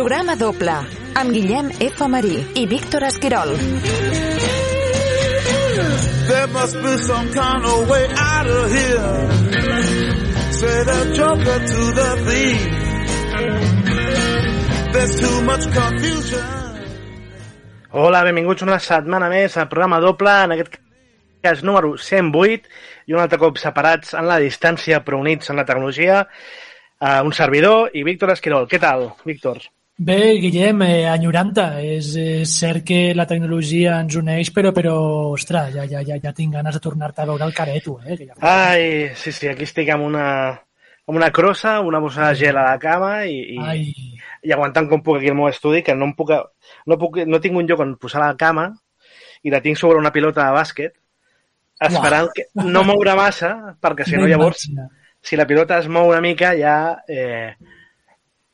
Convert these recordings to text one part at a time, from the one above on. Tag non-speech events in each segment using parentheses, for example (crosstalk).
Programa doble amb Guillem F. Marí i Víctor Esquirol. There must be some kind of way out of here. Say the joker to the thief. There's too much confusion. Hola, benvinguts una setmana més al programa doble, en aquest cas número 108, i un altre cop separats en la distància però units en la tecnologia, uh, un servidor i Víctor Esquirol. Què tal, Víctor? Bé, Guillem, eh, enyorant-te. És, és cert que la tecnologia ens uneix, però, però ostres, ja, ja, ja, ja tinc ganes de tornar-te a veure el careto. Eh, que ja... Ai, sí, sí, aquí estic amb una, amb una crossa, una bossa de gel a la cama i, i, Ai, i aguantant com puc aquí al meu estudi, que no, em puc, no, puc, no tinc un lloc on posar la cama i la tinc sobre una pilota de bàsquet, esperant que no moure massa, perquè si no llavors, si la pilota es mou una mica, ja... Eh,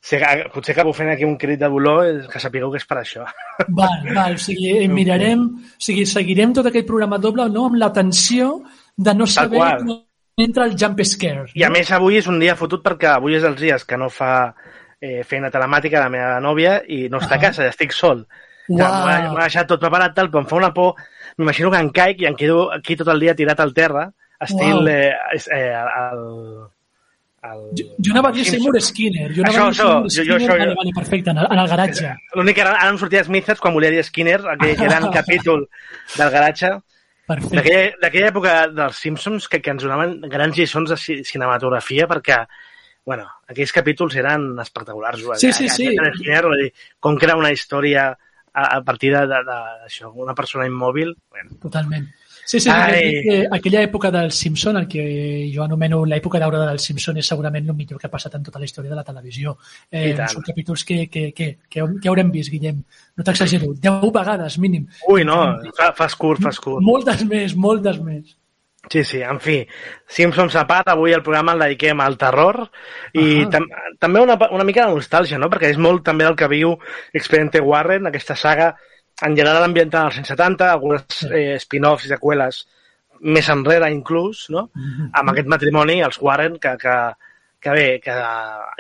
si, potser acabo fent aquí un crit de dolor, que sapigueu que és per això. (laughs) Val, val, o sigui, eh, mirarem, o sigui, seguirem tot aquest programa doble no, amb la tensió de no saber entra el jump scare. I a més avui és un dia fotut perquè avui és els dies que no fa eh, feina telemàtica la meva nòvia i no està a Ah. casa, ja estic sol. Uau. Ja, M'ho m'ho ha deixat tot preparat, tal, però em fa una por. M'imagino que em caic i em quedo aquí tot el dia tirat al terra, estil Uau. eh, eh, el, el... Jo, jo anava a dir Seymour Skinner. Jo Això, anava a dir Seymour això, jo- jo- Skinner. això- vale, perfecte, en el, en el garatge. L'únic que ara, ara em sortia Smithers quan volia dir Skinner, aquell gran capítol del garatge. D'aquella època dels Simpsons que, que ens donaven grans lliçons de ci- cinematografia perquè, bueno, aquells capítols eren espectaculars. Sí, sí, sí. Skinner, com crear una història a, a partir de, de, de, això, una persona immòbil. Bueno, Totalment. Sí, sí, que aquella època del Simpson, el que jo anomeno l'època daurada del Simpson, és segurament el millor que ha passat en tota la història de la televisió. Eh, són capítols que, que, que, que, que haurem vist, Guillem. No t'exagero, deu vegades, mínim. ui, no, fa, fas curt, fas curt. Moltes més, moltes més. Sí, sí, en fi, Simpsons a part, avui el programa el dediquem al terror i tam també una, una mica de nostàlgia, no? perquè és molt també el que viu Expediente Warren, aquesta saga en general ambientada als anys 70, algunes eh, spin-offs i seqüeles més enrere inclús, no? amb aquest matrimoni, els Warren, que, que, que bé, que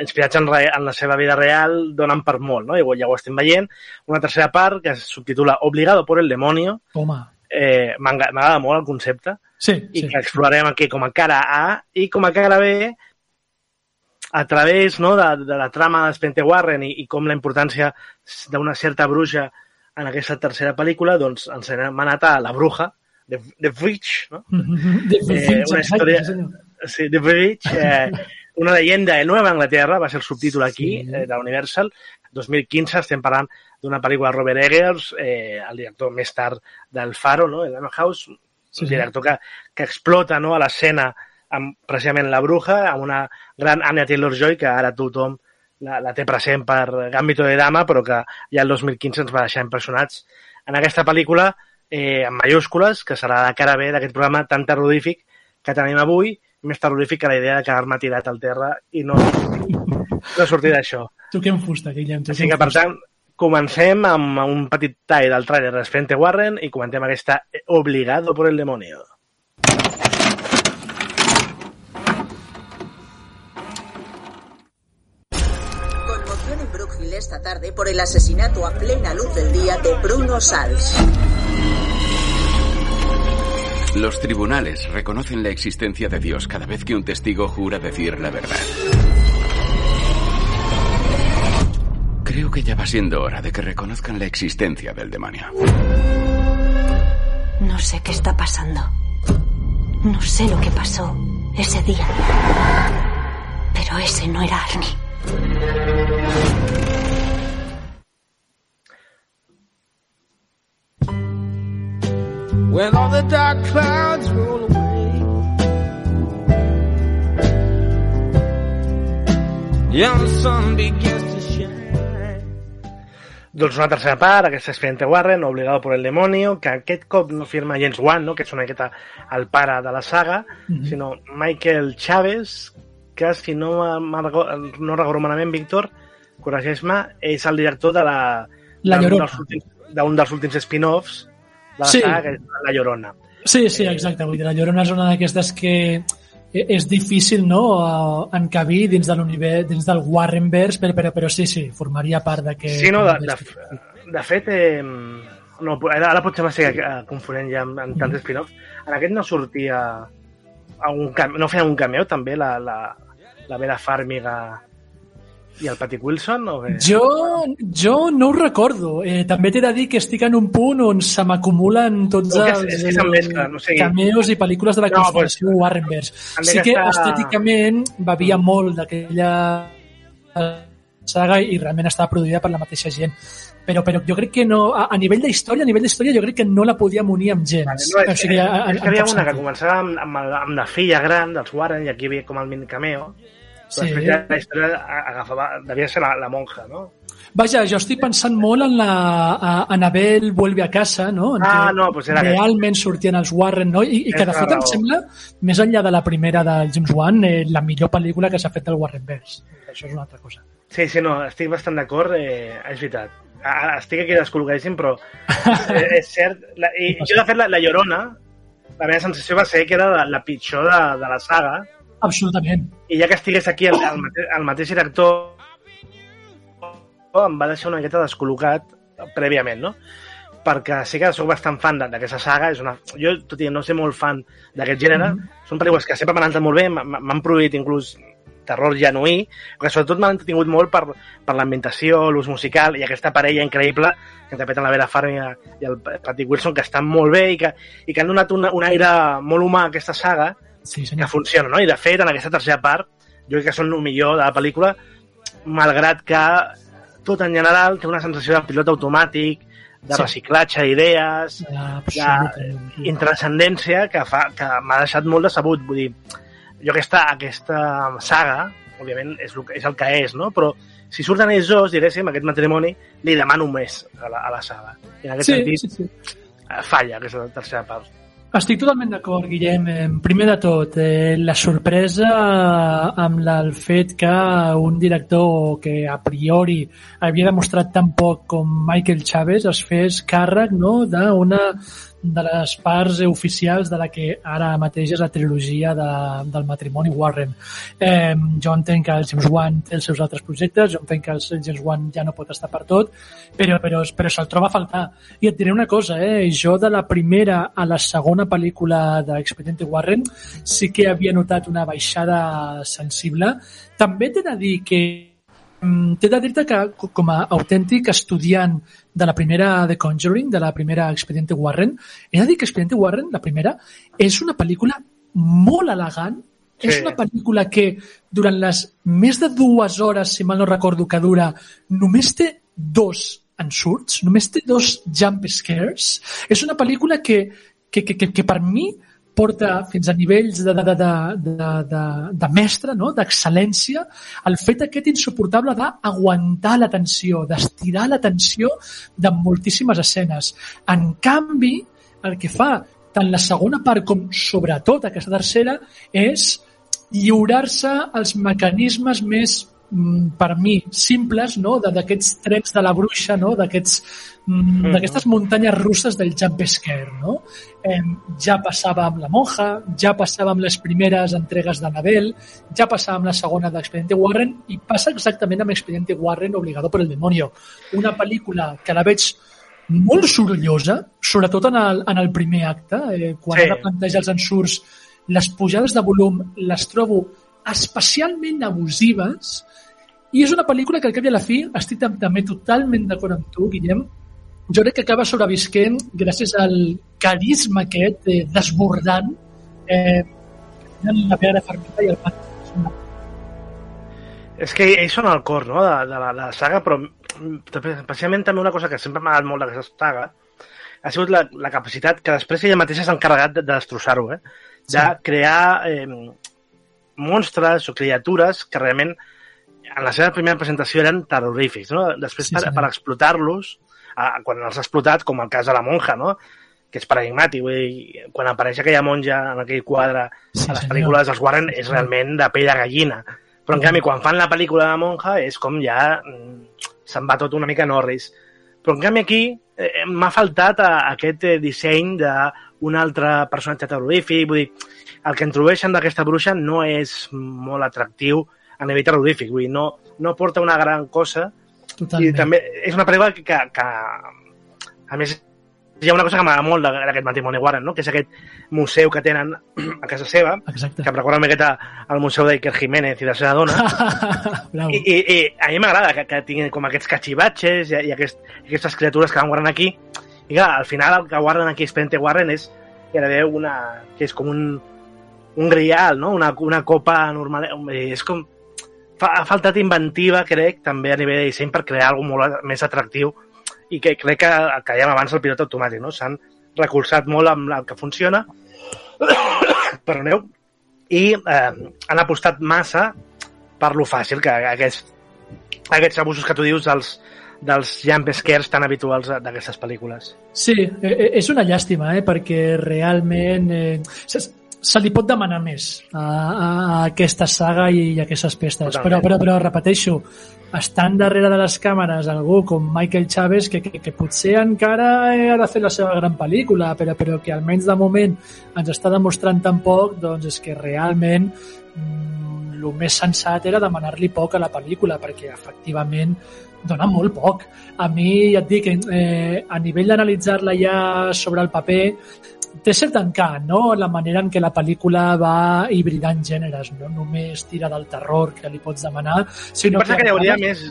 inspirats en, re, en la seva vida real donen per molt, no? I ja ho estem veient. Una tercera part que es subtitula Obligado por el demonio, Home, eh, m'agrada molt el concepte, sí, i sí. que explorarem aquí com a cara A i com a cara B a través no, de, de la trama d'Spente Warren i, i com la importància d'una certa bruixa en aquesta tercera pel·lícula, doncs ens hem anat a La Bruja, de, de Witch, no? De, de, Eh, una història... Sí, The Witch, eh, (laughs) una leyenda de Nueva Anglaterra, va ser el subtítol aquí, Sí. eh, de Universal. 2015 estem parlant d'una pel·lícula de Robert Eggers, eh, el director més tard del Faro, no? el House, Sí, sí. director que, que explota no, a l'escena amb precisament La Bruja, amb una gran Anya Taylor-Joy, que ara tothom la, la té present per Gambito de Dama, però que ja el 2015 ens va deixar impressionats en aquesta pel·lícula eh, en mayúscules, que serà la cara B d'aquest programa tan terrorífic que tenim avui, més terrorífic que la idea de quedar-me tirat al terra i no, no sortir d'això. Tu què em fusta, Guillem? Així que, per tant, comencem amb un petit tall del tràiler de Spente Warren i comentem aquesta Obligado por el demonio. Esta tarde por el asesinato a plena luz del día de Bruno Sals. Los tribunales reconocen la existencia de Dios cada vez que un testigo jura decir la verdad. Creo que ya va siendo hora de que reconozcan la existencia del demonio. No sé qué está pasando. No sé lo que pasó ese día. Pero ese no era Arnie. When all the dark clouds roll away. The sun begins to shine. Doncs una tercera part, aquest expediente Warren, obligado por el demonio, que aquest cop no firma James Wan, no? que és una miqueta el pare de la saga, Mhm. sinó Michael Chaves, que si no, no recordo malament, Víctor, corregeix-me, és el director de la... La Llorona. D'un dels últims spin-offs la Sí. saga, que és La Llorona. Sí, sí, exacte. Vull dir, la Llorona és una d'aquestes que e- és difícil no, eh, encabir dins de l'univers, dins del Warrenverse, però, però, però sí, sí, formaria part d'aquest... Sí, no, de, de, de fet, eh, no, ara, ara potser m'estic eh, confonent ja amb, amb tants spin-offs. En aquest no sortia algun cameo, no feia un cameo també la, la, la Vera Farmiga i el Patrick Wilson? O què? Jo, jo no ho recordo. Eh, també t'he de dir que estic en un punt on se m'acumulen tots No, que és- els és que sigui- cameos i pel·lícules de la No, conspiració pues, Warrenverse. han de Sí que gastar- estèticament bevia molt d'aquella saga i realment estava produïda per la mateixa gent. Però, però jo crec que no, a, a nivell d'història, a nivell d'història, jo crec que no la podíem unir amb gens. No, és, o sigui, a, a, és que hi havia una que sentit. començava amb, amb, amb la filla gran dels Warren i aquí hi havia com el mini cameo. Sí. després ja la història agafava, devia ser la, la monja, no? Vaja, jo estic pensant molt en la a Anabel vuelve a casa, no? En Ah, no, pues era aquest. realment sortien els Warren, no? I, i que de Tens fet em sembla, més enllà de la primera del James Wan, eh, la millor pel·lícula que s'ha fet del Warrenverse. Això és una altra cosa. Sí, sí, no, estic bastant d'acord, eh, és veritat. Estic aquí descol·locadíssim, però eh, (laughs) és cert. La, I jo, de fet, la, la Llorona, la meva sensació va ser que era la, la pitjor de, de la saga, Absolutament. i ja que estigués aquí el, el, mate, el mateix director em va deixar una miqueta descol·locat prèviament, no? perquè sí que sóc bastant fan d'aquesta saga, és una... jo, tot i no ser molt fan d'aquest gènere, Mhm. són pel·lícules que sempre m'han entrat molt bé, m'han produït inclús terror genuí, que sobretot m'han entretingut molt per, per l'ambientació, l'ús musical i aquesta parella increïble que interpreten la Vera Farmiga i el Patrick Wilson, que estan molt bé i que, i que han donat una, un aire molt humà a aquesta saga, sí, que funciona, no? I de fet, en aquesta tercera part, jo crec que són el millor de la pel·lícula, malgrat que tot en general té una sensació de pilot automàtic, de Sí. reciclatge d'idees, Absolutament. intranscendència que, fa, que m'ha deixat molt decebut. Vull dir, jo aquesta, aquesta saga, òbviament, és el, que- és el que és, no? Però si surten ells dos, diguéssim, aquest matrimoni, li demano més a la, a la saga. I en aquest Sí, sentit, sí, sí. eh, falla aquesta tercera part. Estic totalment d'acord, Guillem. Eh, Primer de tot, eh, la sorpresa amb la, el fet que un director que a priori havia demostrat tan poc com Michael Chaves es fes càrrec no, d'una de les parts oficials de la que ara mateix és la trilogia de, del matrimoni Warren. Eh, jo entenc que el James Wan té els seus altres projectes, jo entenc que el James Wan ja no pot estar per tot, però, però, però se'l troba a faltar. I et diré una cosa, eh? jo de la primera a la segona pel·lícula d'Expediente Warren sí que havia notat una baixada sensible. També t'he de dir que T'he de dir-te que, co- com a autèntic estudiant de la primera The Conjuring, de la primera Expediente Warren, he de dir que Expediente Warren, la primera, és una pel·lícula molt elegant, Sí. és una pel·lícula que durant les més de dues hores, si mal no recordo que dura, només té dos ensurts, només té dos jump scares. És una pel·lícula que, que, que, que, que per mi porta fins a nivells de, de, de, de, de, de, mestre, no? d'excel·lència, el fet aquest insuportable d'aguantar la tensió, d'estirar la tensió de moltíssimes escenes. En canvi, el que fa tant la segona part com sobretot aquesta tercera és lliurar-se als mecanismes més per mi, simples, no? De- d'aquests trets de la bruixa, no? mm, d'aquestes muntanyes russes del jump scare, no? Eh, ja passava amb la monja, ja passava amb les primeres entregues d'Anabel, ja passava amb la segona d'Expediente Warren i passa exactament amb Expediente Warren obligado por el demonio. Una pel·lícula que la veig molt sorollosa, sobretot en el, en el primer acte, eh, quan sí. ara planteja els ensurts, les pujades de volum les trobo especialment abusives i és una pel·lícula que al cap i a la fi estic tam- també totalment d'acord amb tu, Guillem, jo crec que acaba sobrevisquent gràcies al carisma aquest eh, desbordant eh, la Vera Farmiga i el Patrick. És que ells són el cor no? de, de, la, de la saga, però mm, especialment també una cosa que sempre m'ha agradat molt d'aquesta saga ha sigut la, la capacitat que després ella mateixa s'ha encarregat de, de destrossar-ho, eh? de Sí. crear eh, monstres o criatures que realment en la seva primera presentació eren terrorífics, no? Després, Sí, per, senyor. per explotar-los, a- quan els ha explotat, com el cas de la monja, no? que és paradigmàtic, vull dir, quan apareix aquella monja en aquell quadre Sí, a les pel·lícules dels Warren és realment de pell de gallina. Però en canvi, quan fan la pel·lícula de la monja és com ja mm, se'n va tot una mica Norris. Però en canvi aquí eh, m'ha faltat a, aquest eh, disseny d'un altre personatge terrorífic, vull dir, el que introdueixen d'aquesta bruixa no és molt atractiu a nivell terrorífic, vull dir, no, no porta una gran cosa Totalment. i també és una pel·lícula que, que, que a més hi ha una cosa que m'agrada molt d'aquest matrimoni Warren, no? que és aquest museu que tenen (clears throat) a casa seva, Exacte. que em recorda una miqueta al museu d'Iker Jiménez i de la seva dona, (laughs) i, i, i a mi m'agrada que, que tinguin com aquests cachivatges i, i aquest, aquestes criatures que van guardant aquí. I clar, al final el que guarden aquí Expediente Warren és gairebé una... que és com un, un grial, no? Una, una copa normal. eh, És com... Fa, ha faltat inventiva, crec, també a nivell de disseny per crear alguna molt més atractiu i que crec que el que dèiem abans el pilot automàtic, no? S'han recolzat molt amb el que funciona, (coughs) perdoneu, i eh, han apostat massa per lo fàcil, que aquests, aquests abusos que tu dius dels, dels jump scares tan habituals d'aquestes pel·lícules. Sí, eh, eh, és una llàstima, eh, perquè realment eh, se, li pot demanar més a, a, a aquesta saga i a aquestes pestes, Totalment. però, però, però repeteixo, estan darrere de les càmeres algú com Michael Chaves que, que, que potser encara ha de fer la seva gran pel·lícula, però, però que almenys de moment ens està demostrant tan poc, doncs és que realment mm, el més sensat era demanar-li poc a la pel·lícula, perquè efectivament dona molt poc. A mi, ja et dic, eh, a nivell d'analitzar-la ja sobre el paper, té cert encant, no?, la manera en què la pel·lícula va hibridant gèneres, no només tira del terror que li pots demanar, sinó Passa que hi hauria més,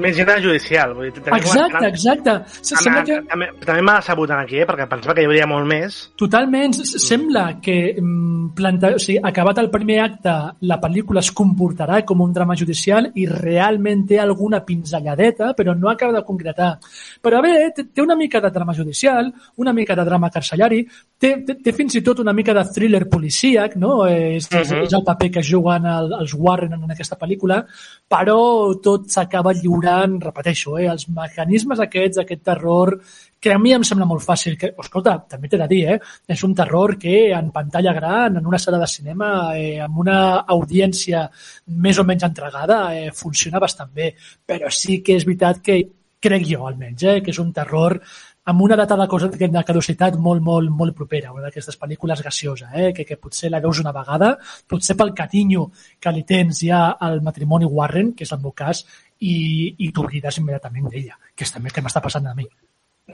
més gènere judicial. Vull dir, Exacte, exacte. Se- Em- Sembla que... em- També m'ha decebut aquí, eh? perquè pensava que hi hauria molt més. Totalment. Sembla que mm, planta... o sigui, acabat el primer acte, la pel·lícula es comportarà com un drama judicial i realment té alguna pinzelladeta, però no acaba de concretar. Però bé, té, té una mica de drama judicial, una mica de drama carcellari, té, té, té fins i tot una mica de thriller policíac, no? És, és, Mhm. és el paper que juguen el, els Warren en aquesta pel·lícula, però tot s'acaba lliurant, repeteixo, eh, els mecanismes aquests, aquest terror, que a mi em sembla molt fàcil. Que, escolta, també t'he de dir, eh, és un terror que en pantalla gran, en una sala de cinema, eh, amb una audiència més o menys entregada, eh, funciona bastant bé. Però sí que és veritat que, crec jo almenys, eh, que és un terror amb una data de, cosa, de caducitat molt, molt, molt propera, una d'aquestes pel·lícules gasiosa, eh? que, que potser la veus una vegada, potser pel catinyo que li tens ja al matrimoni Warren, que és el meu cas, i, i t'oblides immediatament d'ella, que és també el que m'està passant a mi.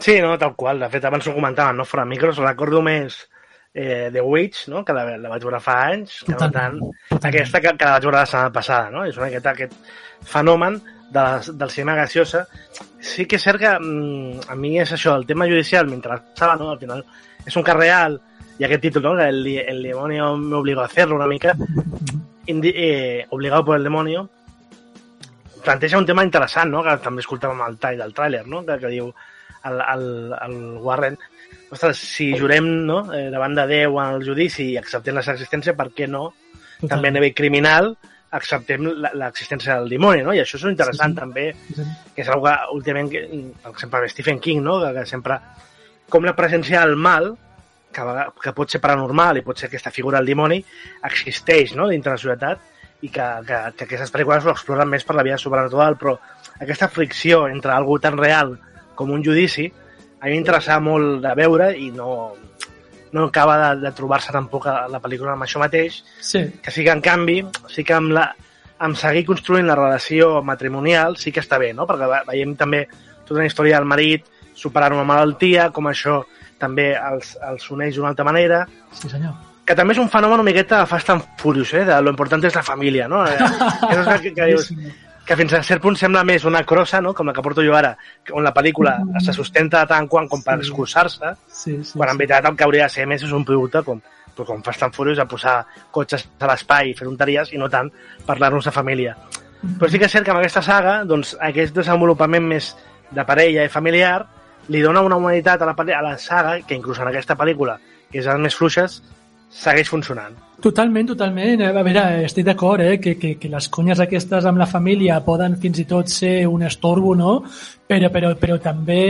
Sí, no, tal qual. De fet, abans ho comentàvem, no? Fora micros, recordo més eh, The Witch, no? que la, la vaig veure fa anys, que tant Totalment, totalment. aquesta que, que la vaig veure la setmana passada. No? És una miqueta aquest fenomen de, les- del cinema gasiosa. Sí que és cert que mm, a mi és això, el tema judicial m'interessava, no? al final és un cas real, i aquest títol, no? el, el demonio me obligó a hacerlo una mica, indi, eh, obligado por el demonio, planteja un tema interessant, no? que també escoltàvem el tall del tràiler, no? que, que diu el, el, el Warren ostres, si jurem no? eh, davant de Déu en el judici i acceptem la seva existència, per què no? També a nivell criminal acceptem la- l'existència del dimoni, no? I això és interessant Sí, sí. també, Sí, que és una últimament, que, per exemple, Stephen King, no? que, que sempre, com la presència del mal, que, que pot ser paranormal i pot ser aquesta figura del dimoni, existeix no? dintre la societat i que, que, que aquestes pel·lícules ho exploren més per la via sobrenatural, però aquesta fricció entre algú tan real com un judici, a mi m'interessava molt de veure i no, no acaba de, de trobar-se tampoc a la pel·lícula amb això mateix, Sí, que sí que en canvi, sí que amb, la, amb seguir construint la relació matrimonial sí que està bé, no? perquè ve- veiem també tota una història del marit superant una malaltia, com això també els, els uneix d'una altra manera, sí senyor. Que també és un fenomen una miqueta de Fast and Furious, eh? de lo important és la família, no? Eh, que, és que, que, dius, que fins a cert punt sembla més una crossa, no? com la que porto jo ara, on la pel·lícula se sustenta de tant en quant com per Sí. excusar-se, Sí, sí, quan en veritat el que hauria de ser més és un producte com, com Fast and Furious a posar cotxes a l'espai i fer tonteries i no tant parlar-nos de família. Però sí que és cert que amb aquesta saga, doncs, aquest desenvolupament més de parella i familiar li dona una humanitat a la, a la saga que inclús en aquesta pel·lícula, que és de les més fluixes, segueix funcionant. Totalment, totalment. A veure, estic d'acord, eh? que, que, que les conyes aquestes amb la família poden fins i tot ser un estorbo, no? Però, però, però també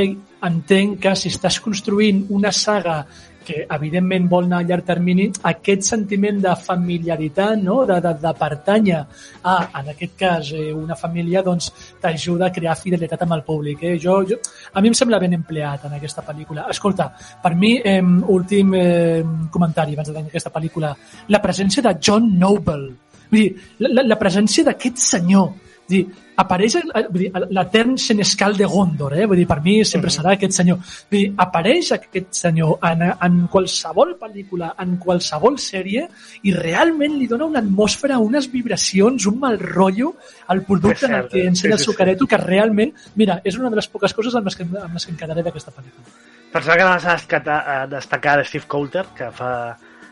entenc que si estàs construint una saga que evidentment vol anar a llarg termini, aquest sentiment de familiaritat, no? de, de, de pertànyer a, en aquest cas, eh, una família, doncs t'ajuda a crear fidelitat amb el públic. Eh? Jo, jo, a mi em sembla ben empleat en aquesta pel·lícula. Escolta, per mi, eh, últim eh, comentari abans de tenir aquesta pel·lícula, la presència de John Noble. Vull dir, la, la, la presència d'aquest senyor. Dir, apareix vull dir, l'etern senescal de Gondor, eh? vull dir, per mi sempre serà aquest senyor. Vull dir, apareix aquest senyor en, en qualsevol pel·lícula, en qualsevol sèrie, i realment li dona una atmosfera, unes vibracions, un mal rotllo al producte en el que eh? ensenya el sucareto, que realment, mira, és una de les poques coses amb les que, amb les que em quedaré d'aquesta pel·lícula. Pensava que anaves a destacar, Steve Coulter, que fa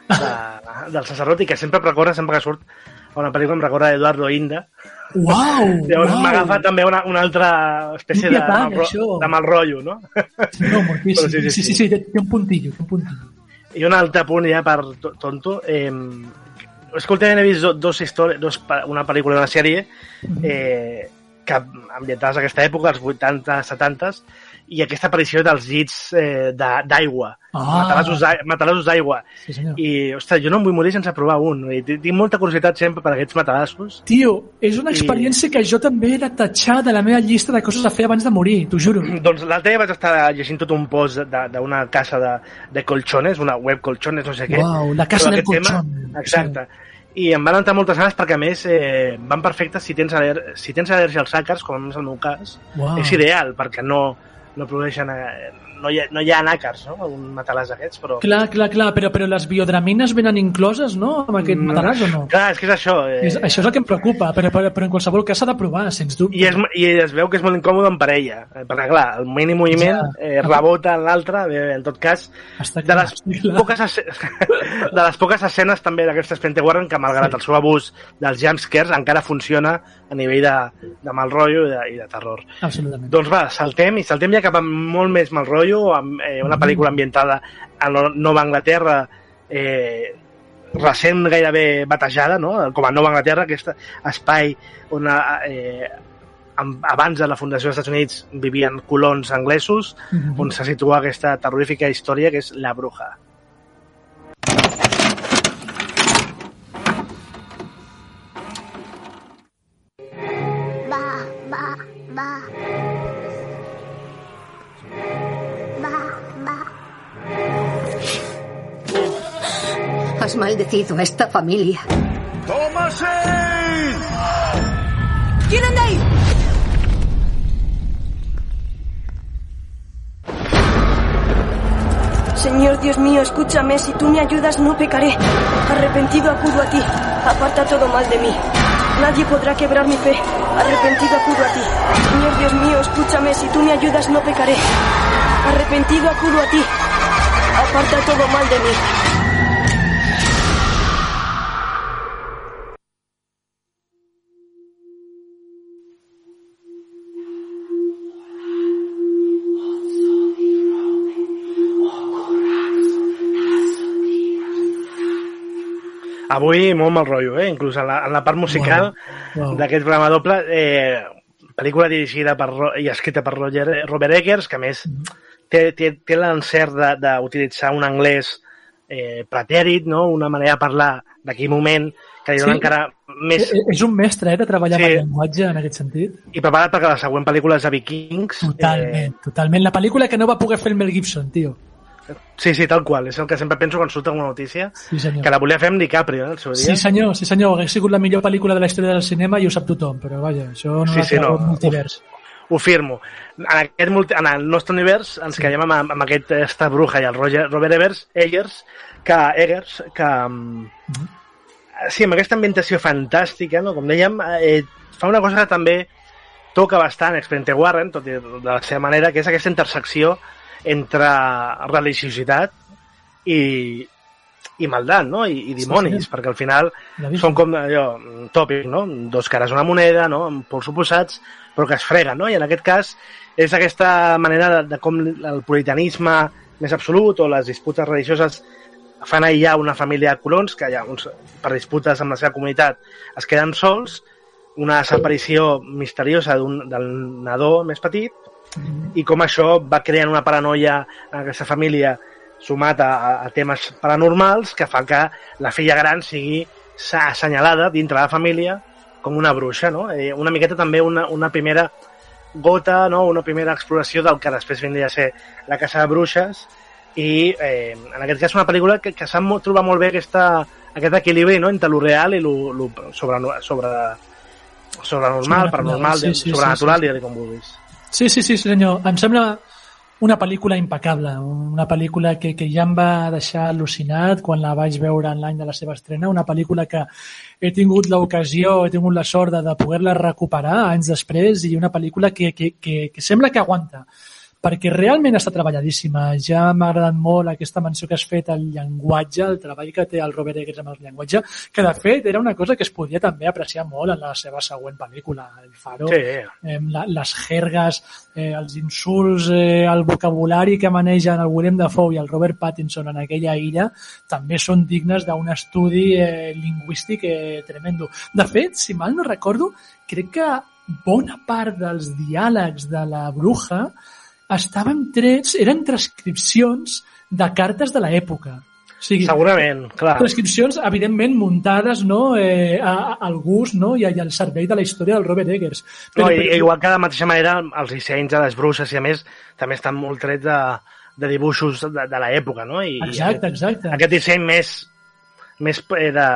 de, (laughs) del sacerdot i que sempre em recorda, sempre que surt una pel·lícula em recorda Eduardo Inda. Uau! (laughs) Llavors uau. m'agafa també una, una altra espècie de, mal, de mal rotllo, no? No, moltíssim. Però Sí, sí, sí, sí, té, té un puntillo, té un puntillo. I un altre punt ja per to- tonto. Eh, últimament he vist do- dos històries, dos, una pel·lícula i una sèrie eh, que ambientades a aquesta època, als 80, 70, i aquesta aparició dels llits eh, d'aigua, Ah. matalassos d'ai- matalassos d'aigua. Sí, senyor. I, ostres, jo no em vull morir sense provar un. I tinc molta curiositat sempre per aquests matalassos. Tio, és una I- experiència que jo també he de tatxar de la meva llista de coses a fer abans de morir, t'ho juro. (clears throat) Doncs l'altre dia vaig estar llegint tot un post de- d'una casa de, de colchones, una web colchones, no sé què. Uau, la casa del aquest tema. Exacte. I em van entrar moltes ganes perquè, a més, eh, van perfectes si tens, al·ler si tens al·lèrgia als àcars, com és el meu cas. Uau. És ideal, perquè no, no produeixen... Eh, no, hi ha, no hi ha àcars, no? Un matalàs d'aquests, però... Clar, clar, clar, però, però les biodramines venen incloses, no?, amb aquest No. matalàs o no? Clar, és que és això. Eh, És, això és el que em preocupa, però, però, però en qualsevol cas s'ha de provar, sens dubte. I es, I es veu que és molt incòmode en parella, eh, perquè clar, el mínim moviment Ja. eh, rebota en l'altre, en tot cas, Està de clar, les, clar. poques (laughs) de les poques escenes també d'aquesta Expediente Warren que malgrat Sí. el seu abús dels jumpscares encara funciona a nivell de, de mal rotllo i de, i de terror. Absolutament. Doncs va, saltem i saltem ja cap a molt més mal rotllo, amb eh, una pel·lícula ambientada a No- Nova Anglaterra eh, recent gairebé batejada, no? com a Nova Anglaterra, aquest espai on eh, abans de la fundació dels Estats Units vivien colons anglesos, Mhm. on se situa aquesta terrorífica història que és La Bruja. Has maldecido a esta familia. ¡Tómase! ¿Quién anda ahí? Señor Dios mío, escúchame, si tú me ayudas no pecaré. Arrepentido acudo a ti, aparta todo mal de mí. Nadie podrá quebrar mi fe. Arrepentido acudo a ti. Señor Dios mío, escúchame, si tú me ayudas no pecaré. Arrepentido acudo a ti, aparta todo mal de mí. Avui molt mal rotllo, eh? inclús en la, en la part musical Uau, uau. d'aquest programa doble. Eh, pel·lícula dirigida per, i escrita per Roger, Robert Eggers, que més té, té, té l'encert de- d'utilitzar un anglès eh, pretèrit, no? una manera de parlar d'aquell moment que li dona Sí. encara més... Eh, És un mestre, eh, de treballar Sí. amb el llenguatge en aquest sentit. I preparat perquè la següent pel·lícula és de Vikings. Totalment, totalment. La pel·lícula que no va poder fer el Mel Gibson, tio. Sí, sí, tal qual. És el que sempre penso quan surt alguna notícia. Sí, senyor. Que la volia fer amb DiCaprio, eh, el seu dia. Sí, senyor, sí, senyor. Hauria sigut la millor pel·lícula de la història del cinema i ho sap tothom, però vaja, això no Sí, sí, no. multivers. Ho firmo. En, aquest multi, en el nostre univers ens sí. quedem amb, amb aquest esta bruja i el Roger, Robert Evers, Eggers, que, Eggers, que, mm Mhm. sí, amb aquesta ambientació fantàstica, no? com dèiem, eh, fa una cosa que també toca bastant Expediente Warren, tot i de la seva manera, que és aquesta intersecció entre religiositat i, i maldat, no? I, i dimonis, sí. perquè al final són com allò, un tòpic, no? Dos cares una moneda, no? Amb pols oposats, però que es freguen, no? I en aquest cas és aquesta manera de, de com el puritanisme més absolut o les disputes religioses fan aïllar una família de colons que ja, uns, per disputes amb la seva comunitat es queden sols, una desaparició misteriosa d'un- del nadó més petit i com això va creant una paranoia en aquesta família sumat a, a, temes paranormals que fa que la filla gran sigui assenyalada dintre de la família com una bruixa, no? Eh, una miqueta també una, una primera gota, no? una primera exploració del que després vindria a ser la Casa de Bruixes i eh, en aquest cas una pel·lícula que, que sap mo- trobar molt bé aquesta, aquest equilibri no? entre lo real i lo, lo sobre, sobre, sobrenormal, Sobrenatural, paranormal, sí, sí, sobrenatural, sí, sí. sí, sí. com vulguis. Sí, sí, sí, senyor. Em sembla una pel·lícula impecable, una pel·lícula que, que ja em va deixar al·lucinat quan la vaig veure en l'any de la seva estrena, una pel·lícula que he tingut l'ocasió, he tingut la sort de, de poder-la recuperar anys després i una pel·lícula que, que, que, que sembla que aguanta perquè realment està treballadíssima. Ja m'ha agradat molt aquesta menció que has fet al llenguatge, el treball que té el Robert Eggers amb el llenguatge, que de fet era una cosa que es podia també apreciar molt en la seva següent pel·lícula, El Faro. Sí. Eh, la, les jergues, eh, els insults, eh, el vocabulari que manegen el Willem Dafoe i el Robert Pattinson en aquella illa també són dignes d'un estudi eh, lingüístic eh, tremendo. De fet, si mal no recordo, crec que bona part dels diàlegs de la bruja estaven trets, eren transcripcions de cartes de l'època. O sigui, Segurament, clar. Transcripcions, evidentment, muntades no, eh, a, a- al gust no, i, i al servei de la història del Robert Eggers. No, i, igual que de la mateixa manera els dissenys de les bruixes i a més també estan molt trets de, de dibuixos de, de l'època, no? I, Exacte, i exacte. aquest, aquest disseny més més eh, de,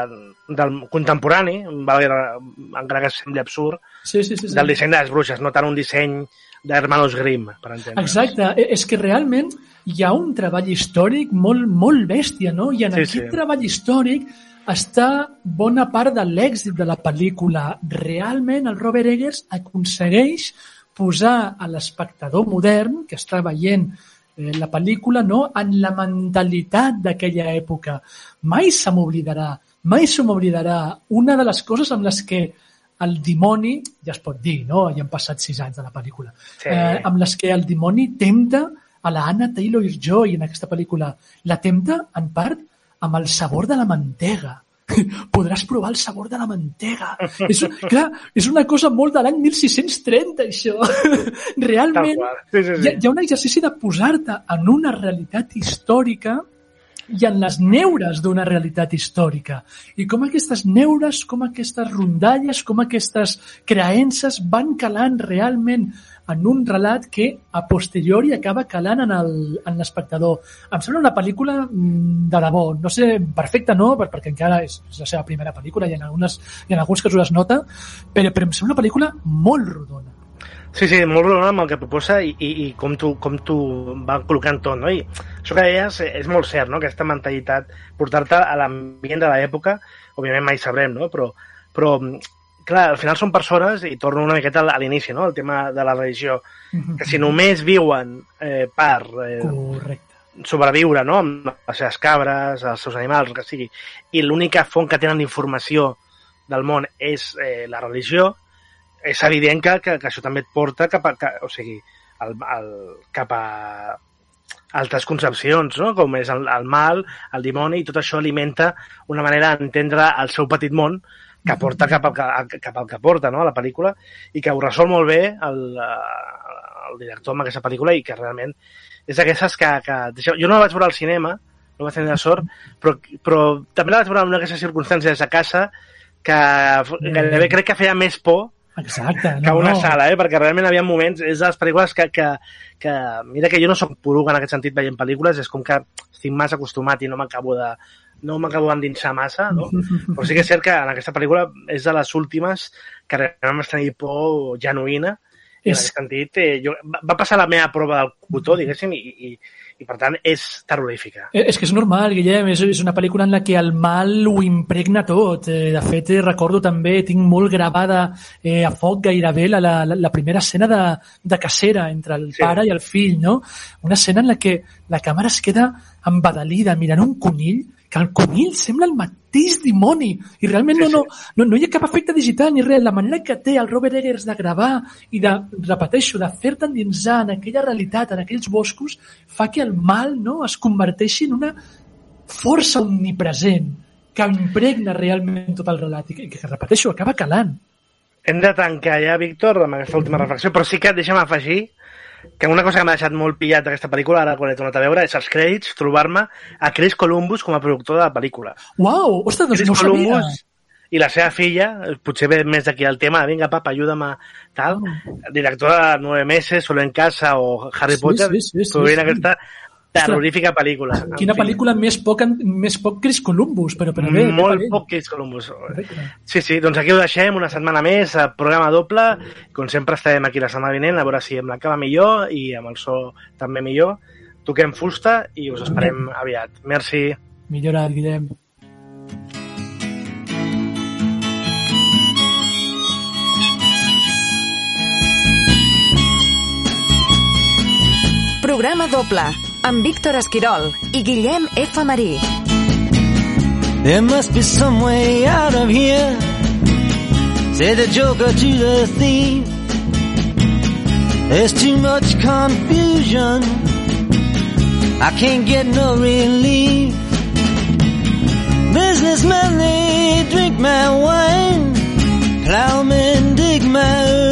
del contemporani, encara que sembli absurd, Sí, sí, sí, sí. del disseny de les bruixes, no tant un disseny d'Hermanos Grimm, per entendre. Exacte, E- és que realment hi ha un treball històric molt, molt bèstia, no? I en Sí, aquest sí. treball històric està bona part de l'èxit de la pel·lícula. Realment el Robert Eggers aconsegueix posar a l'espectador modern que està veient eh, la pel·lícula no, en la mentalitat d'aquella època. Mai se m'oblidarà, mai se m'oblidarà una de les coses amb les que el dimoni, ja es pot dir, no? Ja han passat sis anys de la pel·lícula, Sí. eh, amb les que el dimoni tempta a la Anna Taylor-Joy en aquesta pel·lícula. La tempta, en part, amb el sabor de la mantega. (laughs) Podràs provar el sabor de la mantega. és, clar, és una cosa molt de l'any 1630, això. (laughs) Realment. Sí, sí, sí. Hi, ha, hi ha un exercici de posar-te en una realitat històrica i en les neures d'una realitat històrica. I com aquestes neures, com aquestes rondalles, com aquestes creences van calant realment en un relat que a posteriori acaba calant en l'espectador. Em sembla una pel·lícula mm, de debò, no sé, perfecta no, per- perquè encara és, és la seva primera pel·lícula i en, algunes, i en alguns casos es nota, però, però em sembla una pel·lícula molt rodona. Sí, sí, molt rodona amb el que proposa i, i, i com tu, com tu va col·locant tot, no? I això que deies eh, és molt cert, no? Aquesta mentalitat, portar-te a l'ambient de l'època, òbviament mai sabrem, no? Però, però, clar, al final són persones, i torno una miqueta a l'inici, no? El tema de la religió, que si només viuen eh, per eh, Correcte. sobreviure, no?, amb les seves cabres, els seus animals, el que sigui, i l'única font que tenen d'informació del món és eh, la religió, és evident que, que, que això també et porta cap a, que, o sigui, el, el, cap a altres concepcions, no? com és el, el mal, el dimoni, i tot això alimenta una manera d'entendre el seu petit món que porta cap al que, cap al que porta no? a la pel·lícula i que ho resol molt bé el, el director amb aquesta pel·lícula i que realment és d'aquestes que, que... Jo no la vaig veure al cinema, no vaig tenir la sort, però, però també la vaig veure en una d'aquestes circumstàncies a casa que gairebé crec que feia més por Exacte. que una sala, eh? perquè realment havia moments, és de les pel·lícules que, que, que mira que jo no sóc poruga en aquest sentit veient pel·lícules, és com que estic massa acostumat i no m'acabo de no m'acabo d'endinsar massa, no? (laughs) Però sí que és cert que en aquesta pel·lícula és de les últimes que realment vas tenir por genuïna i en És- aquest sentit eh, jo, va va passar la meva prova del cotó, diguéssim, i, i, i per tant és terrorífica. Eh, És que és normal, Guillem, és, és una pel·lícula en la que el mal ho impregna tot. Eh, de fet, eh, recordo també, tinc molt gravada eh, a foc gairebé la, la, la primera escena de, de cacera entre el Sí. sí. pare i el fill, no? Una escena en la que la càmera es queda embadalida mirant un conill que el conill sembla el mateix dimoni i realment no, no, no, no hi ha cap efecte digital ni res. La manera que té el Robert Eggers de gravar i de, repeteixo, de fer-te endinsar en aquella realitat, en aquells boscos, fa que el mal no, es converteixi en una força omnipresent que impregna realment tot el relat i que, que repeteixo, acaba calant. Hem de tancar ja, Víctor, amb aquesta última reflexió, però sí que deixa'm afegir que una cosa que m'ha deixat molt pillat d'aquesta pel·lícula, ara quan he tornat a veure, és els crèdits, trobar-me a Chris Columbus com a productor de la pel·lícula. Uau! Ostres, doncs Chris no ho sabia. Columbus i la seva filla, potser ve més d'aquí el tema, vinga, papa, ajuda'm a tal, director de Nueve Meses, Solo en Casa o Harry Sí, Potter, sí, sí, sí, sí. aquesta terrorífica pel·lícula. Quina En fi, pel·lícula més poc, més poc Chris Columbus, però, però bé, molt poc Chris Columbus. Sí, sí, doncs aquí ho deixem, una setmana més, programa doble, com sempre estarem aquí la setmana vinent, a veure si amb la cava millor i amb el so també millor. Toquem fusta i us esperem aviat. Merci. Millora, Guillem. Programa doble amb Víctor Esquirol i Guillem F. Marí. There must be some way out of here. Said the joker to the thief. There's too much confusion. I can't get no relief. Businessmen, they drink my wine. Plowmen dig my